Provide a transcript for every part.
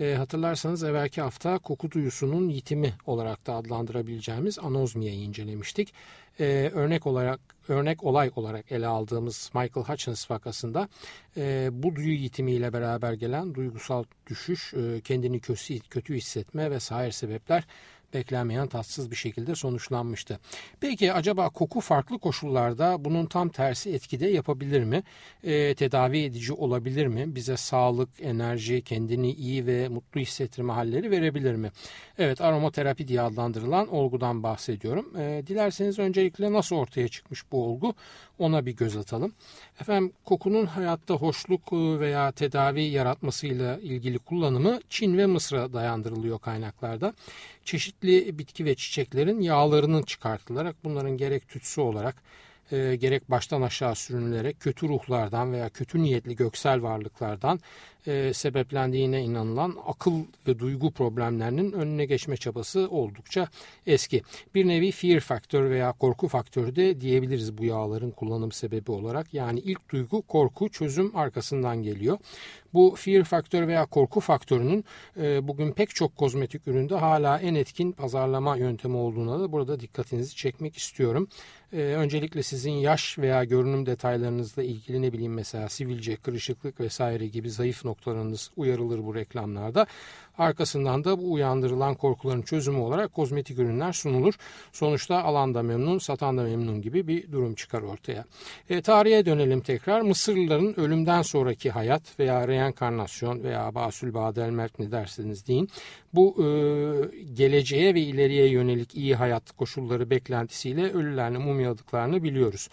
E, hatırlarsanız evvelki hafta koku duyusunun yitimi olarak da adlandırabileceğimiz anozmiyeyi incelemiştik. E, örnek olarak örnek olay olarak ele aldığımız Michael Hutchins vakasında e, bu duyu yitimiyle beraber gelen duygusal düşüş, e, kendini kötü, kötü hissetme vesaire sebepler beklenmeyen tatsız bir şekilde sonuçlanmıştı. Peki acaba koku farklı koşullarda bunun tam tersi etkide yapabilir mi? E, tedavi edici olabilir mi? Bize sağlık, enerji, kendini iyi ve mutlu hissettirme halleri verebilir mi? Evet aromaterapi diye adlandırılan olgudan bahsediyorum. E, dilerseniz öncelikle nasıl ortaya çıkmış bu olgu ona bir göz atalım. Efendim kokunun hayatta hoşluk veya tedavi yaratmasıyla ilgili kullanımı Çin ve Mısır'a dayandırılıyor kaynaklarda. Çeşitli bitki ve çiçeklerin yağlarının çıkartılarak bunların gerek tütsü olarak e, gerek baştan aşağı sürünülerek kötü ruhlardan veya kötü niyetli göksel varlıklardan e, sebeplendiğine inanılan akıl ve duygu problemlerinin önüne geçme çabası oldukça eski. Bir nevi fear faktör veya korku faktörü de diyebiliriz bu yağların kullanım sebebi olarak. Yani ilk duygu korku çözüm arkasından geliyor. Bu fear faktör veya korku faktörünün e, bugün pek çok kozmetik üründe hala en etkin pazarlama yöntemi olduğuna da burada dikkatinizi çekmek istiyorum. E, öncelikle sizin yaş veya görünüm detaylarınızla ilgili ne bileyim mesela sivilce, kırışıklık vesaire gibi zayıf noktalarınız uyarılır bu reklamlarda. Arkasından da bu uyandırılan korkuların çözümü olarak kozmetik ürünler sunulur. Sonuçta alan da memnun, satan da memnun gibi bir durum çıkar ortaya. E, tarihe dönelim tekrar. Mısırlıların ölümden sonraki hayat veya reenkarnasyon veya basül badel mert ne derseniz deyin. Bu e, geleceğe ve ileriye yönelik iyi hayat koşulları beklentisiyle ölülerini mumyaladıklarını biliyoruz.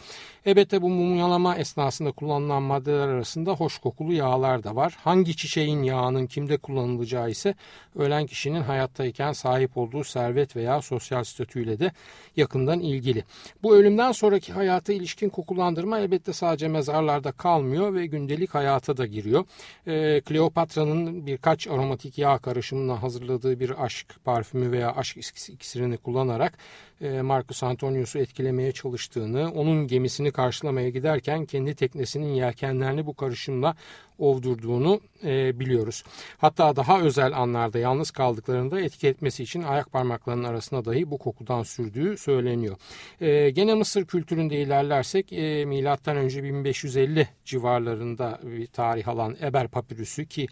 Elbette bu mumyalama esnasında kullanılan maddeler arasında hoş kokulu yağlar da var. Hangi çiçeğin yağının kimde kullanılacağı ise ölen kişinin hayattayken sahip olduğu servet veya sosyal statüyle de yakından ilgili. Bu ölümden sonraki hayata ilişkin kokulandırma elbette sadece mezarlarda kalmıyor ve gündelik hayata da giriyor. Ee, Kleopatra'nın birkaç aromatik yağ karışımına hazırladığı bir aşk parfümü veya aşk iksirini kullanarak Marcus Antonius'u etkilemeye çalıştığını, onun gemisini karşılamaya giderken kendi teknesinin yelkenlerini bu karışımla ovdurduğunu e, biliyoruz. Hatta daha özel anlarda yalnız kaldıklarında etki etmesi için ayak parmaklarının arasına dahi bu kokudan sürdüğü söyleniyor. E, gene Mısır kültüründe ilerlersek e, M.Ö. 1550 civarlarında bir tarih alan Eber papirüsü ki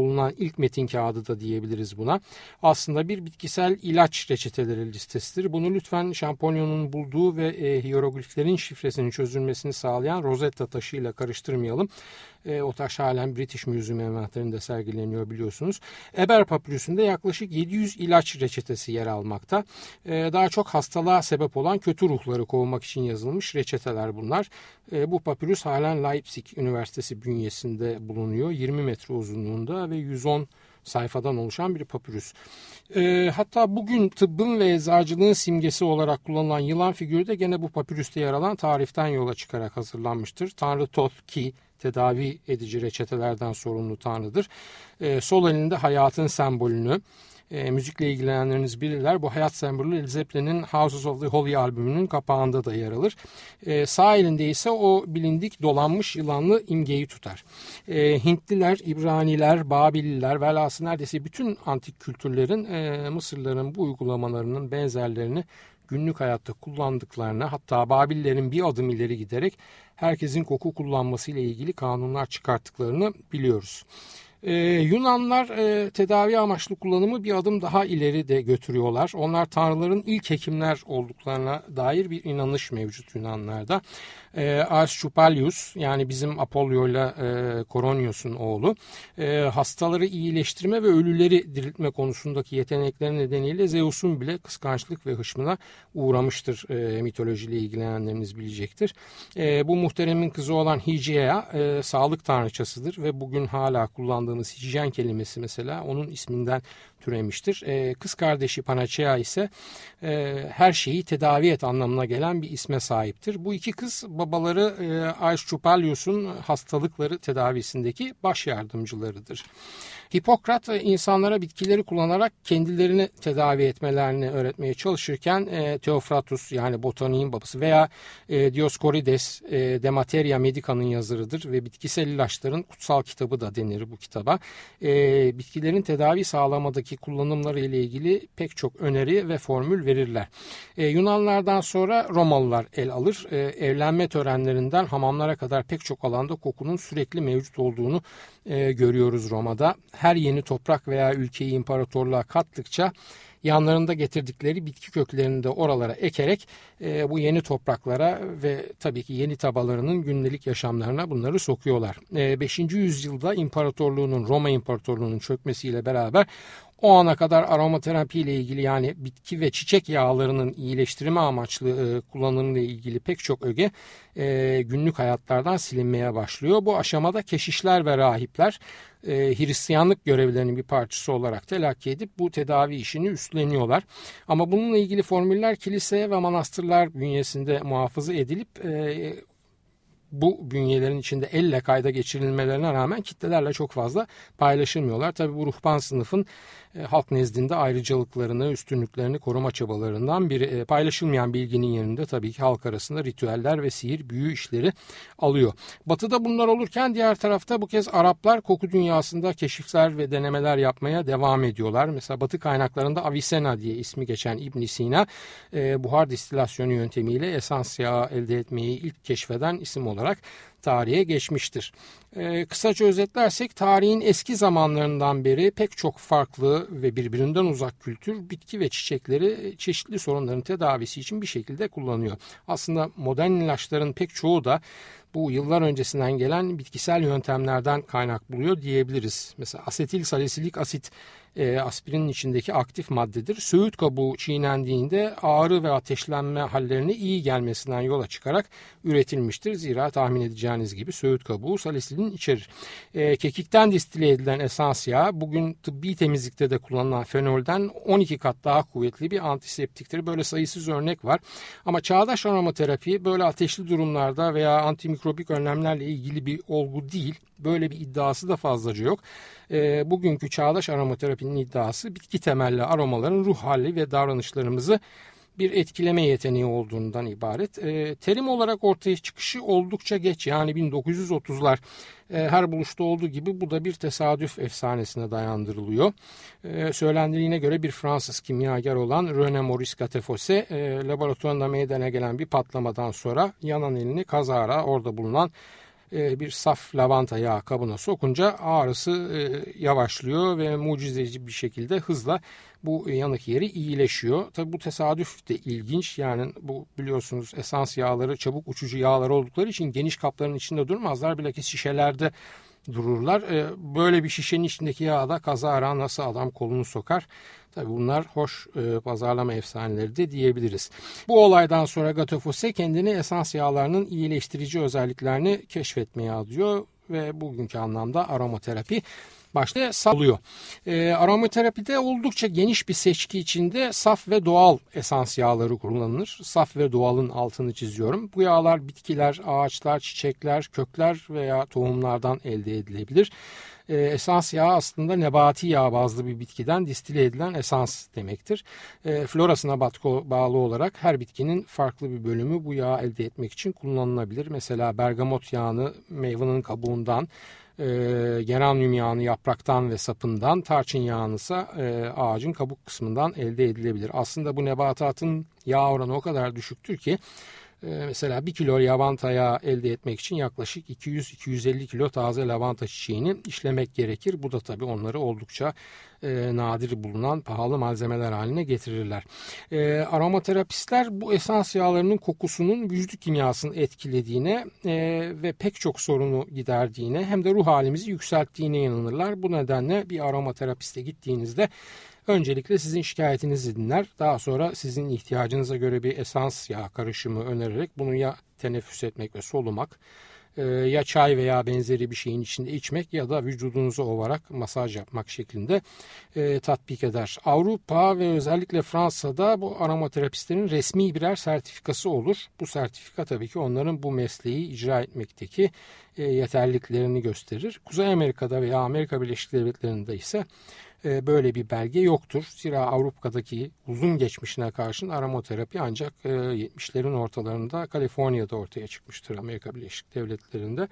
bulunan ilk metin kağıdı da diyebiliriz buna. Aslında bir bitkisel ilaç reçeteleri listesidir. Bunu lütfen Şamponyon'un bulduğu ve e, hierogliflerin şifresinin çözülmesini sağlayan Rosetta taşıyla karıştırmayalım. E, o taş halen British Museum envanterinde sergileniyor biliyorsunuz. Eber papirüsünde yaklaşık 700 ilaç reçetesi yer almakta. E, daha çok hastalığa sebep olan kötü ruhları kovmak için yazılmış reçeteler bunlar. E, bu papirüs halen Leipzig Üniversitesi bünyesinde bulunuyor. 20 metre uzunluğunda ve 110 sayfadan oluşan bir papyrus. E, hatta bugün tıbbın ve eczacılığın simgesi olarak kullanılan yılan figürü de gene bu papyrüste yer alan tariften yola çıkarak hazırlanmıştır. Tanrı Thoth ki tedavi edici reçetelerden sorumlu tanrıdır. E, sol elinde hayatın sembolünü, e, müzikle ilgilenenleriniz bilirler. Bu hayat sembolü Led Zeppelin'in Houses of the Holy albümünün kapağında da yer alır. E, sağ elinde ise o bilindik dolanmış yılanlı imgeyi tutar. E, Hintliler, İbraniler, Babililer velhasıl neredeyse bütün antik kültürlerin e, Mısırların bu uygulamalarının benzerlerini günlük hayatta kullandıklarını hatta Babillerin bir adım ileri giderek herkesin koku kullanması ile ilgili kanunlar çıkarttıklarını biliyoruz. Ee, Yunanlar e, tedavi amaçlı kullanımı bir adım daha ileri de götürüyorlar. Onlar tanrıların ilk hekimler olduklarına dair bir inanış mevcut Yunanlarda. E, Ars Chupalius yani bizim Apollo ile Koronius'un oğlu e, hastaları iyileştirme ve ölüleri diriltme konusundaki yetenekleri nedeniyle Zeus'un bile kıskançlık ve hışmına uğramıştır e, mitolojiyle ilgilenenleriniz bilecektir. E, bu muhteremin kızı olan Hygieia e, sağlık tanrıçasıdır ve bugün hala kullandığımız hijyen kelimesi mesela onun isminden türemiştir. E, kız kardeşi Panacea ise e, her şeyi tedavi et anlamına gelen bir isme sahiptir. Bu iki kız babaları e, hastalıkları tedavisindeki baş yardımcılarıdır. Hipokrat insanlara bitkileri kullanarak kendilerini tedavi etmelerini öğretmeye çalışırken e, Teofratus yani botaniğin babası veya e, Dioskorides e, De Materia Medica'nın yazarıdır ve bitkisel ilaçların kutsal kitabı da denir bu kitaba. E, bitkilerin tedavi sağlamadaki kullanımları ile ilgili pek çok öneri ve formül verirler. E, Yunanlardan sonra Romalılar el alır. Evlenme törenlerinden hamamlara kadar pek çok alanda kokunun sürekli mevcut olduğunu e, görüyoruz Roma'da. Her yeni toprak veya ülkeyi imparatorluğa kattıkça yanlarında getirdikleri bitki köklerini de oralara ekerek e, bu yeni topraklara ve tabii ki yeni tabalarının gündelik yaşamlarına bunları sokuyorlar. E, 5. yüzyılda imparatorluğunun Roma İmparatorluğu'nun çökmesiyle beraber o ana kadar aromaterapi ile ilgili yani bitki ve çiçek yağlarının iyileştirme amaçlı e, kullanımıyla ilgili pek çok öge e, günlük hayatlardan silinmeye başlıyor. Bu aşamada keşişler ve rahipler e, Hristiyanlık görevlerinin bir parçası olarak telakki edip bu tedavi işini üstleniyorlar. Ama bununla ilgili formüller kilise ve manastırlar bünyesinde muhafaza edilip e, bu bünyelerin içinde elle kayda geçirilmelerine rağmen kitlelerle çok fazla paylaşılmıyorlar. Tabi bu ruhban sınıfın e, halk nezdinde ayrıcalıklarını, üstünlüklerini koruma çabalarından biri. E, paylaşılmayan bilginin yanında tabii ki halk arasında ritüeller ve sihir, büyü işleri alıyor. Batı'da bunlar olurken diğer tarafta bu kez Araplar koku dünyasında keşifler ve denemeler yapmaya devam ediyorlar. Mesela Batı kaynaklarında Avicenna diye ismi geçen ibn Sina e, buhar distilasyonu yöntemiyle esans yağı elde etmeyi ilk keşfeden isim olarak tarihe geçmiştir. E, kısaca özetlersek tarihin eski zamanlarından beri pek çok farklı ve birbirinden uzak kültür bitki ve çiçekleri çeşitli sorunların tedavisi için bir şekilde kullanıyor. Aslında modern ilaçların pek çoğu da bu yıllar öncesinden gelen bitkisel yöntemlerden kaynak buluyor diyebiliriz. Mesela asetil salisilik asit e, aspirinin içindeki aktif maddedir. Söğüt kabuğu çiğnendiğinde ağrı ve ateşlenme hallerine iyi gelmesinden yola çıkarak üretilmiştir. Zira tahmin edeceğiniz gibi söğüt kabuğu salisilin içerir. E, kekikten distile edilen esans yağı bugün tıbbi temizlikte de kullanılan fenolden 12 kat daha kuvvetli bir antiseptiktir. Böyle sayısız örnek var. Ama çağdaş aromaterapi böyle ateşli durumlarda veya antimikrobik önlemlerle ilgili bir olgu değil. Böyle bir iddiası da fazlaca yok. E, bugünkü çağdaş aromaterapinin iddiası bitki temelli aromaların ruh hali ve davranışlarımızı bir etkileme yeteneği olduğundan ibaret. E, terim olarak ortaya çıkışı oldukça geç yani 1930'lar e, her buluşta olduğu gibi bu da bir tesadüf efsanesine dayandırılıyor. E, söylendiğine göre bir Fransız kimyager olan René Maurice Gattefossé e, laboratuvarında meydana gelen bir patlamadan sonra yanan elini kazara orada bulunan e, bir saf lavanta yağı kabına sokunca ağrısı e, yavaşlıyor ve mucizeci bir şekilde hızla bu yanık yeri iyileşiyor. Tabi bu tesadüf de ilginç. Yani bu biliyorsunuz esans yağları çabuk uçucu yağlar oldukları için geniş kapların içinde durmazlar. Bilakis şişelerde dururlar. E, böyle bir şişenin içindeki yağda kazara nasıl adam kolunu sokar Tabii bunlar hoş e, pazarlama efsaneleri de diyebiliriz. Bu olaydan sonra Gatofose kendini esans yağlarının iyileştirici özelliklerini keşfetmeye adıyor ve bugünkü anlamda aromaterapi başta sağlıyor. E, aromaterapide oldukça geniş bir seçki içinde saf ve doğal esans yağları kullanılır. Saf ve doğalın altını çiziyorum. Bu yağlar bitkiler, ağaçlar, çiçekler, kökler veya tohumlardan elde edilebilir. E, esans yağı aslında nebati yağ bazlı bir bitkiden distile edilen esans demektir. E, florasına bağlı olarak her bitkinin farklı bir bölümü bu yağı elde etmek için kullanılabilir. Mesela bergamot yağını meyvenin kabuğundan, e, geranium yağını yapraktan ve sapından, tarçın yağını ise e, ağacın kabuk kısmından elde edilebilir. Aslında bu nebatatın yağ oranı o kadar düşüktür ki Ee, mesela 1 kilo lavanta yağı elde etmek için yaklaşık 200-250 kilo taze lavanta çiçeğini işlemek gerekir. Bu da tabii onları oldukça e, nadir bulunan pahalı malzemeler haline getirirler. E, aromaterapistler bu esans yağlarının kokusunun vücut kimyasını etkilediğine e, ve pek çok sorunu giderdiğine hem de ruh halimizi yükselttiğine inanırlar. Bu nedenle bir aromaterapiste gittiğinizde Öncelikle sizin şikayetinizi dinler. Daha sonra sizin ihtiyacınıza göre bir esans yağ karışımı önererek bunu ya teneffüs etmek ve solumak e, ya çay veya benzeri bir şeyin içinde içmek ya da vücudunuzu ovarak masaj yapmak şeklinde e, tatbik eder. Avrupa ve özellikle Fransa'da bu aromaterapistlerin resmi birer sertifikası olur. Bu sertifika tabii ki onların bu mesleği icra etmekteki e, yeterliliklerini gösterir. Kuzey Amerika'da veya Amerika Birleşik Devletleri'nde ise e, böyle bir belge yoktur. Zira Avrupa'daki uzun geçmişine karşın aromaterapi ancak 70'lerin e, ortalarında Kaliforniya'da ortaya çıkmıştır Amerika Birleşik Devletleri'nde.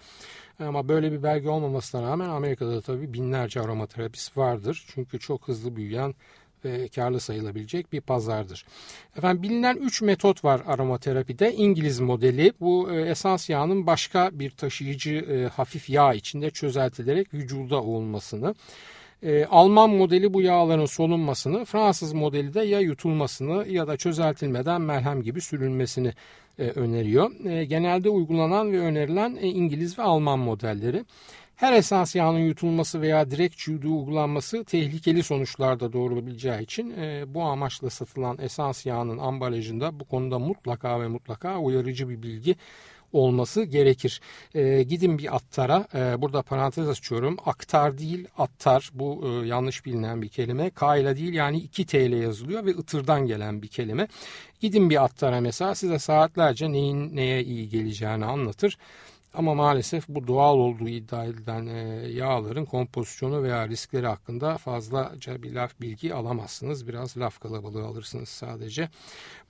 Ama böyle bir belge olmamasına rağmen Amerika'da tabii binlerce aromaterapist vardır. Çünkü çok hızlı büyüyen ve karlı sayılabilecek bir pazardır. Efendim bilinen 3 metot var aromaterapide. İngiliz modeli bu e, esans yağının başka bir taşıyıcı hafif yağ içinde çözeltilerek vücuda olmasını e, Alman modeli bu yağların solunmasını, Fransız modeli de ya yutulmasını ya da çözeltilmeden merhem gibi sürülmesini e, öneriyor. E, genelde uygulanan ve önerilen e, İngiliz ve Alman modelleri. Her esans yağının yutulması veya direkt çiğdüğü uygulanması tehlikeli sonuçlar da doğurabileceği için e, bu amaçla satılan esans yağının ambalajında bu konuda mutlaka ve mutlaka uyarıcı bir bilgi olması gerekir. E, gidin bir attara. E, burada parantez açıyorum. Aktar değil attar. Bu e, yanlış bilinen bir kelime. K ile değil yani 2 TL yazılıyor ve ıtırdan gelen bir kelime. Gidin bir attara mesela size saatlerce neyin neye iyi geleceğini anlatır. Ama maalesef bu doğal olduğu iddia edilen e, yağların kompozisyonu veya riskleri hakkında fazlaca bir laf bilgi alamazsınız. Biraz laf kalabalığı alırsınız sadece.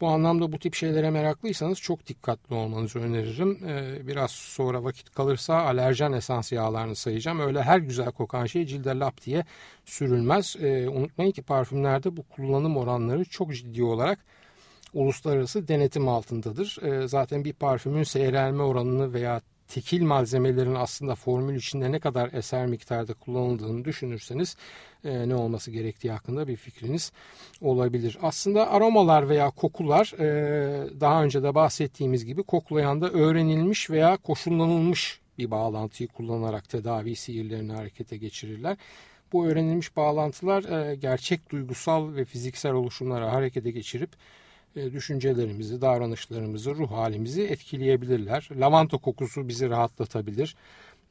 Bu anlamda bu tip şeylere meraklıysanız çok dikkatli olmanızı öneririm. E, biraz sonra vakit kalırsa alerjen esans yağlarını sayacağım. Öyle her güzel kokan şey cilde lap diye sürülmez. E, unutmayın ki parfümlerde bu kullanım oranları çok ciddi olarak uluslararası denetim altındadır. Zaten bir parfümün seyrelme oranını veya tekil malzemelerin aslında formül içinde ne kadar eser miktarda kullanıldığını düşünürseniz e, ne olması gerektiği hakkında bir fikriniz olabilir. Aslında aromalar veya kokular e, daha önce de bahsettiğimiz gibi koklayanda öğrenilmiş veya koşullanılmış bir bağlantıyı kullanarak tedavi sihirlerini harekete geçirirler. Bu öğrenilmiş bağlantılar e, gerçek duygusal ve fiziksel oluşumları harekete geçirip düşüncelerimizi, davranışlarımızı, ruh halimizi etkileyebilirler. Lavanta kokusu bizi rahatlatabilir.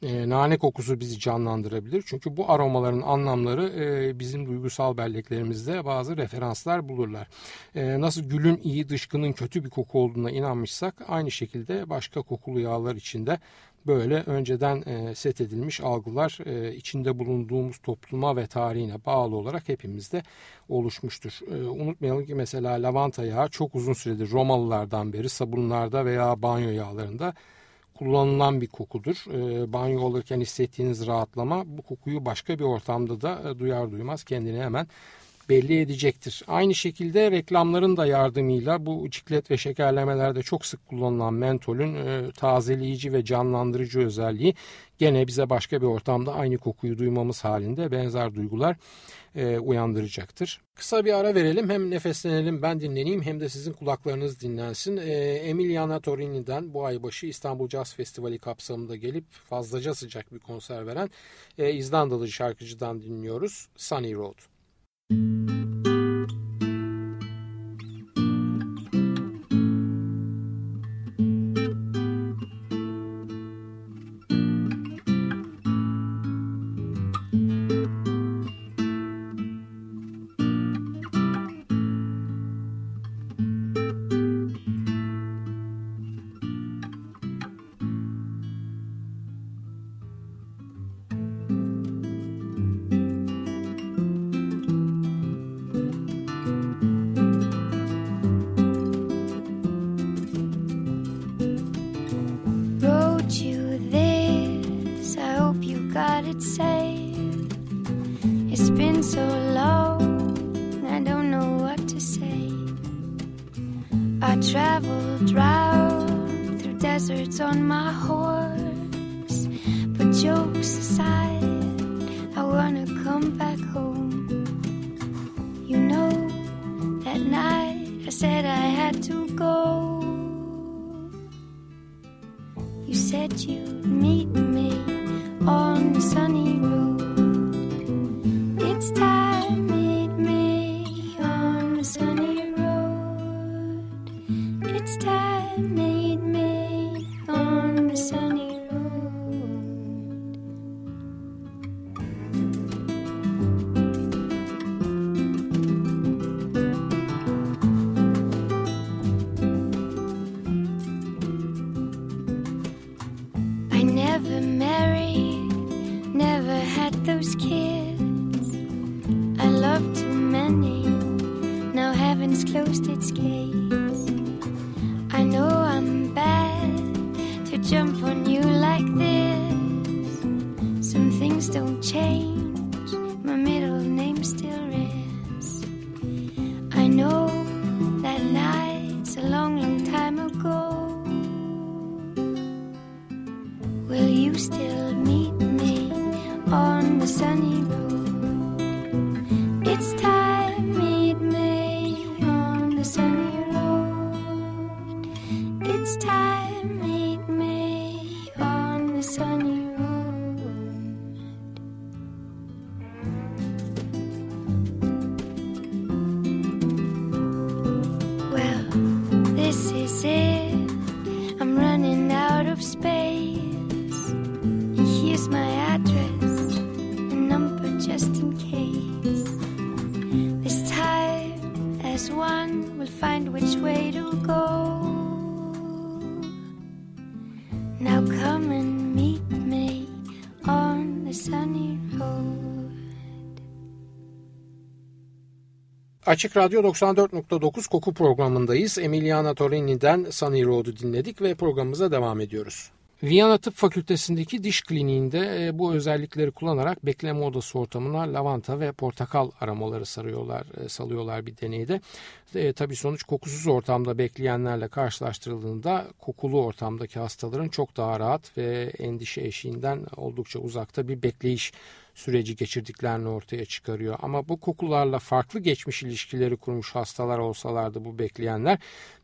E, nane kokusu bizi canlandırabilir. Çünkü bu aromaların anlamları e, bizim duygusal belleklerimizde bazı referanslar bulurlar. E, nasıl gülün iyi, dışkının kötü bir koku olduğuna inanmışsak aynı şekilde başka kokulu yağlar içinde böyle önceden e, set edilmiş algılar e, içinde bulunduğumuz topluma ve tarihine bağlı olarak hepimizde oluşmuştur. E, unutmayalım ki mesela lavanta yağı çok uzun süredir Romalılardan beri sabunlarda veya banyo yağlarında kullanılan bir kokudur. E, banyo olurken hissettiğiniz rahatlama bu kokuyu başka bir ortamda da e, duyar duymaz kendini hemen belli edecektir. Aynı şekilde reklamların da yardımıyla bu ciklet ve şekerlemelerde çok sık kullanılan mentolün e, tazeleyici ve canlandırıcı özelliği gene bize başka bir ortamda aynı kokuyu duymamız halinde benzer duygular e, uyandıracaktır. Kısa bir ara verelim hem nefeslenelim ben dinleneyim hem de sizin kulaklarınız dinlensin. E, Emiliana Torini'den bu ay başı İstanbul Jazz Festivali kapsamında gelip fazlaca sıcak bir konser veren e, İzlandalı şarkıcıdan dinliyoruz Sunny Road. Música traveled round through deserts on my horse. But jokes aside, I wanna come back home. You know, that night I said I had to go. You said you'd meet never married, never had those kids. I loved too many, now heaven's closed its gates. I know I'm bad to jump on you like this. Some things don't change, Açık Radyo 94.9 koku programındayız. Emiliana Torini'den Sunny Road'u dinledik ve programımıza devam ediyoruz. Viyana Tıp Fakültesindeki diş kliniğinde e, bu özellikleri kullanarak bekleme odası ortamına lavanta ve portakal aramaları sarıyorlar, e, salıyorlar bir deneyde. E, tabii sonuç kokusuz ortamda bekleyenlerle karşılaştırıldığında kokulu ortamdaki hastaların çok daha rahat ve endişe eşiğinden oldukça uzakta bir bekleyiş süreci geçirdiklerini ortaya çıkarıyor. Ama bu kokularla farklı geçmiş ilişkileri kurmuş hastalar olsalardı bu bekleyenler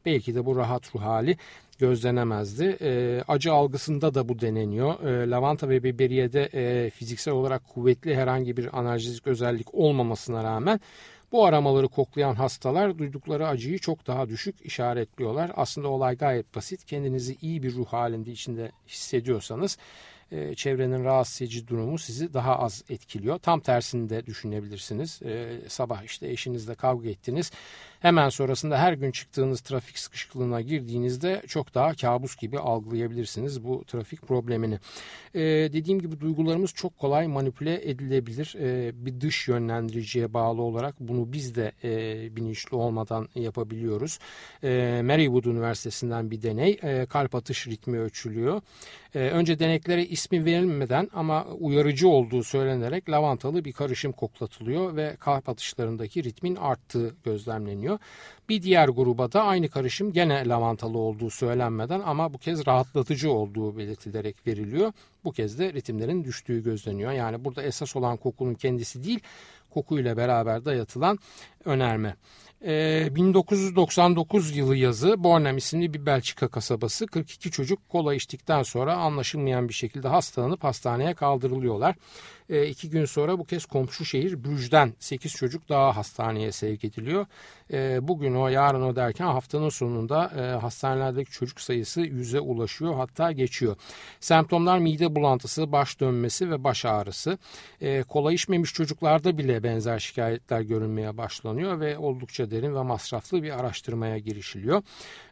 belki de bu rahat ruh hali gözlenemezdi. E, acı algısında da bu deneniyor. E, lavanta ve biberiyede e, fiziksel olarak kuvvetli herhangi bir analjezik özellik olmamasına rağmen bu aramaları koklayan hastalar duydukları acıyı çok daha düşük işaretliyorlar. Aslında olay gayet basit. Kendinizi iyi bir ruh halinde içinde hissediyorsanız e, çevrenin rahatsız edici durumu sizi daha az etkiliyor. Tam tersini de düşünebilirsiniz. E, sabah işte eşinizle kavga ettiniz. Hemen sonrasında her gün çıktığınız trafik sıkışıklığına girdiğinizde çok daha kabus gibi algılayabilirsiniz bu trafik problemini. E, dediğim gibi duygularımız çok kolay manipüle edilebilir. E, bir dış yönlendiriciye bağlı olarak bunu biz de e, bilinçli olmadan yapabiliyoruz. E, Marywood Üniversitesi'nden bir deney. E, kalp atış ritmi ölçülüyor. E, önce deneklere ismi verilmeden ama uyarıcı olduğu söylenerek lavantalı bir karışım koklatılıyor ve kalp atışlarındaki ritmin arttığı gözlemleniyor. Bir diğer gruba da aynı karışım gene lavantalı olduğu söylenmeden ama bu kez rahatlatıcı olduğu belirtilerek veriliyor. Bu kez de ritimlerin düştüğü gözleniyor. Yani burada esas olan kokunun kendisi değil, kokuyla beraber dayatılan önerme. Ee, 1999 yılı yazı Bornem isimli bir Belçika kasabası 42 çocuk kola içtikten sonra anlaşılmayan bir şekilde hastalanıp hastaneye kaldırılıyorlar. Ee, iki gün sonra bu kez komşu şehir Brüj'den 8 çocuk daha hastaneye sevk ediliyor. Ee, bugün o yarın o derken haftanın sonunda e, hastanelerdeki çocuk sayısı 100'e ulaşıyor hatta geçiyor. Semptomlar mide bulantısı, baş dönmesi ve baş ağrısı. Ee, kola içmemiş çocuklarda bile benzer şikayetler görünmeye başlanıyor ve oldukça derin ve masraflı bir araştırmaya girişiliyor.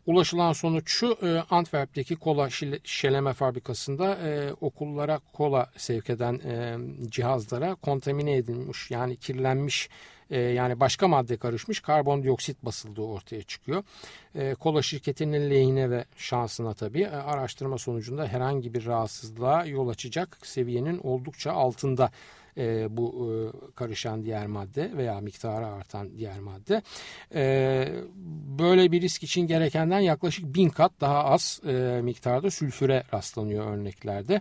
Ulaşılan sonuç şu e, Antwerp'teki kola şişeleme fabrikasında e, okullara kola sevk eden e, cihazlara kontamine edilmiş yani kirlenmiş e, yani başka madde karışmış karbondioksit basıldığı ortaya çıkıyor. Kola şirketinin lehine ve şansına tabii araştırma sonucunda herhangi bir rahatsızlığa yol açacak seviyenin oldukça altında e, bu e, karışan diğer madde veya miktarı artan diğer madde. E, böyle bir risk için gerekenden yaklaşık bin kat daha az e, miktarda sülfüre rastlanıyor örneklerde.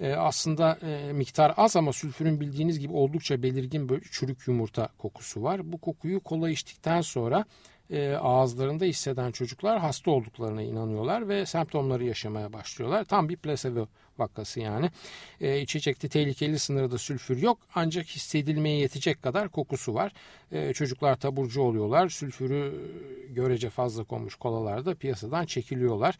E, aslında e, miktar az ama sülfürün bildiğiniz gibi oldukça belirgin böyle çürük yumurta kokusu var. Bu kokuyu kola içtikten sonra e, ağızlarında hisseden çocuklar hasta olduklarına inanıyorlar ve semptomları yaşamaya başlıyorlar. Tam bir placebo vakası yani. E, içecekte tehlikeli sınırda sülfür yok ancak hissedilmeye yetecek kadar kokusu var. E, çocuklar taburcu oluyorlar. Sülfürü görece fazla konmuş kolalarda piyasadan çekiliyorlar.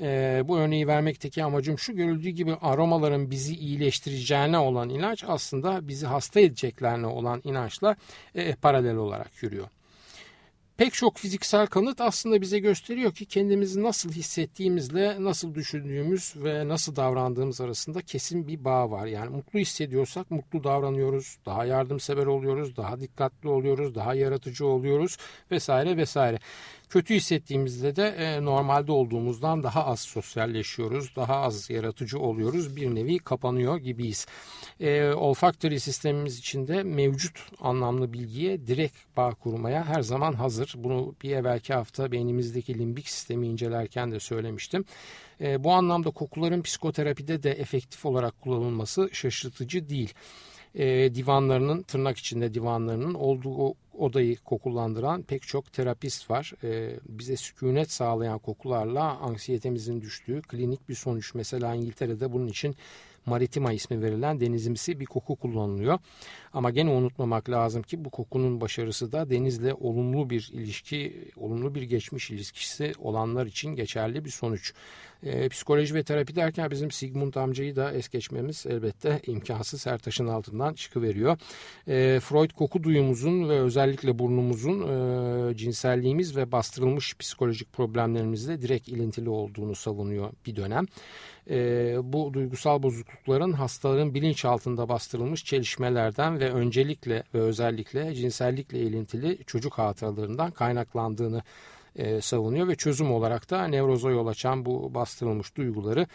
E, bu örneği vermekteki amacım şu görüldüğü gibi aromaların bizi iyileştireceğine olan inanç aslında bizi hasta edeceklerine olan inançla e, paralel olarak yürüyor. Pek çok fiziksel kanıt aslında bize gösteriyor ki kendimizi nasıl hissettiğimizle nasıl düşündüğümüz ve nasıl davrandığımız arasında kesin bir bağ var. Yani mutlu hissediyorsak mutlu davranıyoruz, daha yardımsever oluyoruz, daha dikkatli oluyoruz, daha yaratıcı oluyoruz vesaire vesaire. Kötü hissettiğimizde de e, normalde olduğumuzdan daha az sosyalleşiyoruz, daha az yaratıcı oluyoruz. Bir nevi kapanıyor gibiyiz. E, olfaktörü sistemimiz içinde mevcut anlamlı bilgiye direkt bağ kurmaya her zaman hazır. Bunu bir evvelki hafta beynimizdeki limbik sistemi incelerken de söylemiştim. E, bu anlamda kokuların psikoterapide de efektif olarak kullanılması şaşırtıcı değil e, divanlarının tırnak içinde divanlarının olduğu odayı kokulandıran pek çok terapist var. E, bize sükunet sağlayan kokularla anksiyetemizin düştüğü klinik bir sonuç. Mesela İngiltere'de bunun için maritima ismi verilen denizimsi bir koku kullanılıyor. Ama gene unutmamak lazım ki bu kokunun başarısı da denizle olumlu bir ilişki, olumlu bir geçmiş ilişkisi olanlar için geçerli bir sonuç. E, psikoloji ve terapi derken bizim Sigmund amcayı da es geçmemiz elbette imkansız her taşın altından çıkıveriyor. E, Freud koku duyumuzun ve özellikle burnumuzun e, cinselliğimiz ve bastırılmış psikolojik problemlerimizle direkt ilintili olduğunu savunuyor bir dönem. E, bu duygusal bozuklukların hastaların bilinçaltında bastırılmış çelişmelerden ve öncelikle ve özellikle cinsellikle ilintili çocuk hatıralarından kaynaklandığını e, savunuyor ve çözüm olarak da nevroza yol açan bu bastırılmış duyguları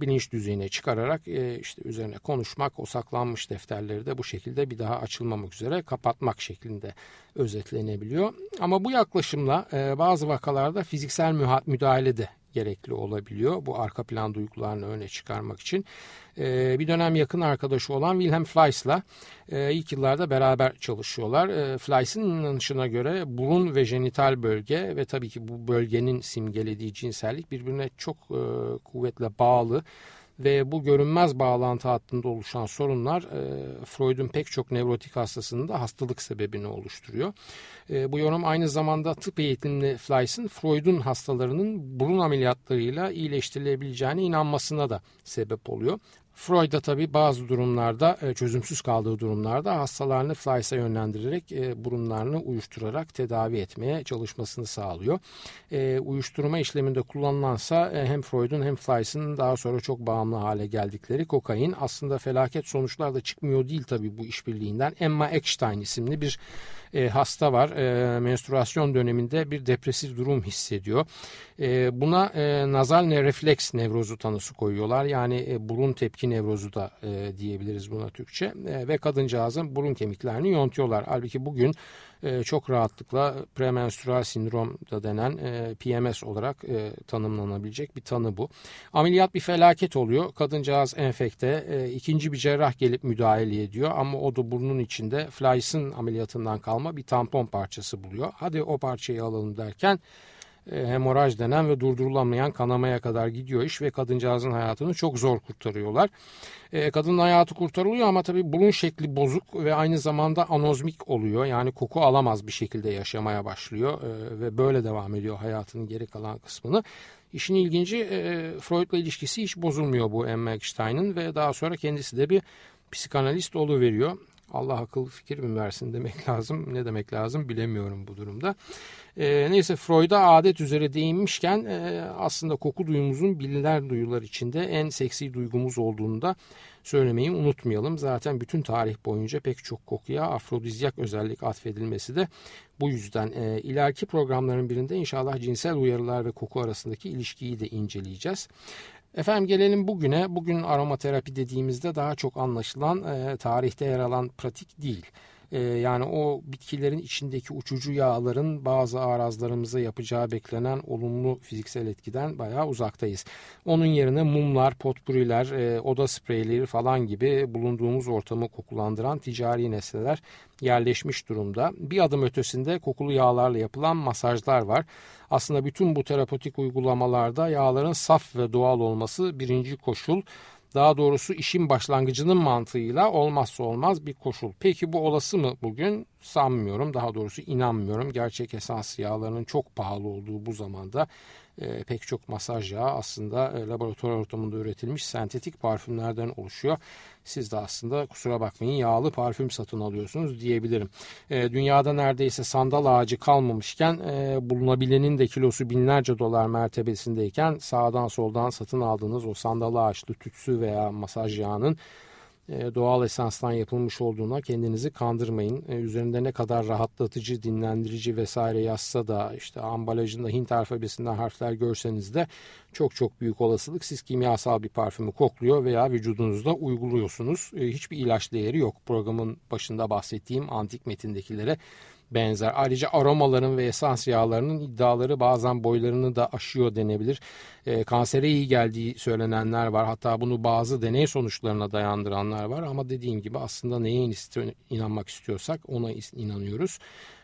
bilinç düzeyine çıkararak e, işte üzerine konuşmak, o saklanmış defterleri de bu şekilde bir daha açılmamak üzere kapatmak şeklinde özetlenebiliyor. Ama bu yaklaşımla e, bazı vakalarda fiziksel müdahale de gerekli olabiliyor. Bu arka plan duygularını öne çıkarmak için. E, bir dönem yakın arkadaşı olan Wilhelm Fleiss'la e, ilk yıllarda beraber çalışıyorlar. E, Fleiss'in inanışına göre burun ve jenital bölge ve tabii ki bu bölgenin simgelediği cinsellik birbirine çok e, kuvvetle bağlı ve bu görünmez bağlantı hattında oluşan sorunlar e, Freud'un pek çok nevrotik hastasında hastalık sebebini oluşturuyor. E, bu yorum aynı zamanda tıp eğitimli Fleiss'in Freud'un hastalarının burun ameliyatlarıyla iyileştirilebileceğine inanmasına da sebep oluyor. Freud da tabii bazı durumlarda e, çözümsüz kaldığı durumlarda hastalarını Fleiss'e yönlendirerek e, burunlarını uyuşturarak tedavi etmeye çalışmasını sağlıyor. E, uyuşturma işleminde kullanılansa hem Freud'un hem Fleiss'in daha sonra çok bağımlı hale geldikleri kokain aslında felaket sonuçlar da çıkmıyor değil tabii bu işbirliğinden. Emma Eckstein isimli bir hasta var. Menstruasyon döneminde bir depresif durum hissediyor. Buna e, nazal refleks nevrozu tanısı koyuyorlar. Yani burun tepki nevrozu da e, diyebiliriz buna Türkçe. E, ve kadıncağızın burun kemiklerini yontuyorlar. Halbuki bugün e, çok rahatlıkla premenstrüel sindrom da denen e, PMS olarak e, tanımlanabilecek bir tanı bu. Ameliyat bir felaket oluyor. Kadıncağız enfekte. E, ikinci bir cerrah gelip müdahale ediyor ama o da burnun içinde Fleiss'in ameliyatından kalma bir tampon parçası buluyor. Hadi o parçayı alalım derken hemoraj denen ve durdurulamayan kanamaya kadar gidiyor iş ve kadıncağızın hayatını çok zor kurtarıyorlar. E, kadının hayatı kurtarılıyor ama tabii burun şekli bozuk ve aynı zamanda anozmik oluyor. Yani koku alamaz bir şekilde yaşamaya başlıyor e, ve böyle devam ediyor hayatının geri kalan kısmını. İşin ilginci e, Freud'la ilişkisi hiç bozulmuyor bu Emma ve daha sonra kendisi de bir psikanalist veriyor. Allah akıl fikir mi versin demek lazım. Ne demek lazım bilemiyorum bu durumda. E, neyse Freud'a adet üzere değinmişken e, aslında koku duyumuzun bilinen duyular içinde en seksi duygumuz olduğunu da söylemeyi unutmayalım. Zaten bütün tarih boyunca pek çok kokuya afrodizyak özellik atfedilmesi de bu yüzden. E, ileriki programların birinde inşallah cinsel uyarılar ve koku arasındaki ilişkiyi de inceleyeceğiz. Efendim gelelim bugüne. Bugün aromaterapi dediğimizde daha çok anlaşılan e, tarihte yer alan pratik değil. E, yani o bitkilerin içindeki uçucu yağların bazı arazlarımıza yapacağı beklenen olumlu fiziksel etkiden bayağı uzaktayız. Onun yerine mumlar, potpuriler, e, oda spreyleri falan gibi bulunduğumuz ortamı kokulandıran ticari nesneler yerleşmiş durumda. Bir adım ötesinde kokulu yağlarla yapılan masajlar var. Aslında bütün bu terapotik uygulamalarda yağların saf ve doğal olması birinci koşul. Daha doğrusu işin başlangıcının mantığıyla olmazsa olmaz bir koşul. Peki bu olası mı bugün? Sanmıyorum. Daha doğrusu inanmıyorum. Gerçek esans yağlarının çok pahalı olduğu bu zamanda e, pek çok masaj yağı aslında e, laboratuvar ortamında üretilmiş sentetik parfümlerden oluşuyor. Siz de aslında kusura bakmayın yağlı parfüm satın alıyorsunuz diyebilirim. E, dünyada neredeyse sandal ağacı kalmamışken e, bulunabilenin de kilosu binlerce dolar mertebesindeyken sağdan soldan satın aldığınız o sandal ağaçlı tütsü veya masaj yağının doğal esanstan yapılmış olduğuna kendinizi kandırmayın. E, üzerinde ne kadar rahatlatıcı, dinlendirici vesaire yazsa da işte ambalajında Hint alfabesinden harfler görseniz de çok çok büyük olasılık siz kimyasal bir parfümü kokluyor veya vücudunuzda uyguluyorsunuz. E, hiçbir ilaç değeri yok. Programın başında bahsettiğim antik metindekilere benzer. Ayrıca aromaların ve esans yağlarının iddiaları bazen boylarını da aşıyor denebilir. E, kansere iyi geldiği söylenenler var. Hatta bunu bazı deney sonuçlarına dayandıranlar var. Ama dediğim gibi aslında neye inanmak istiyorsak ona inanıyoruz.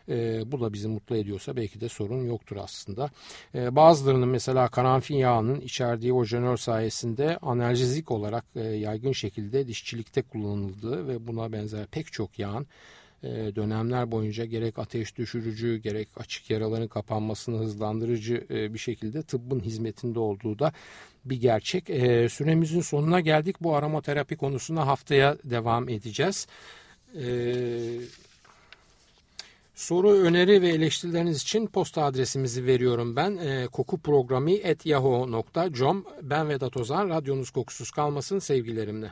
E, bu da bizi mutlu ediyorsa belki de sorun yoktur aslında. E, bazılarının mesela karanfil yağının içerdiği ojenör sayesinde analjezik olarak e, yaygın şekilde dişçilikte kullanıldığı ve buna benzer pek çok yağın dönemler boyunca gerek ateş düşürücü gerek açık yaraların kapanmasını hızlandırıcı e, bir şekilde tıbbın hizmetinde olduğu da bir gerçek. E, süremizin sonuna geldik. Bu aromaterapi konusuna haftaya devam edeceğiz. Soru, öneri ve eleştirileriniz için posta adresimizi veriyorum ben. E, kokuprogrami.yahoo.com Ben Vedat Ozan. Radyonuz kokusuz kalmasın sevgilerimle.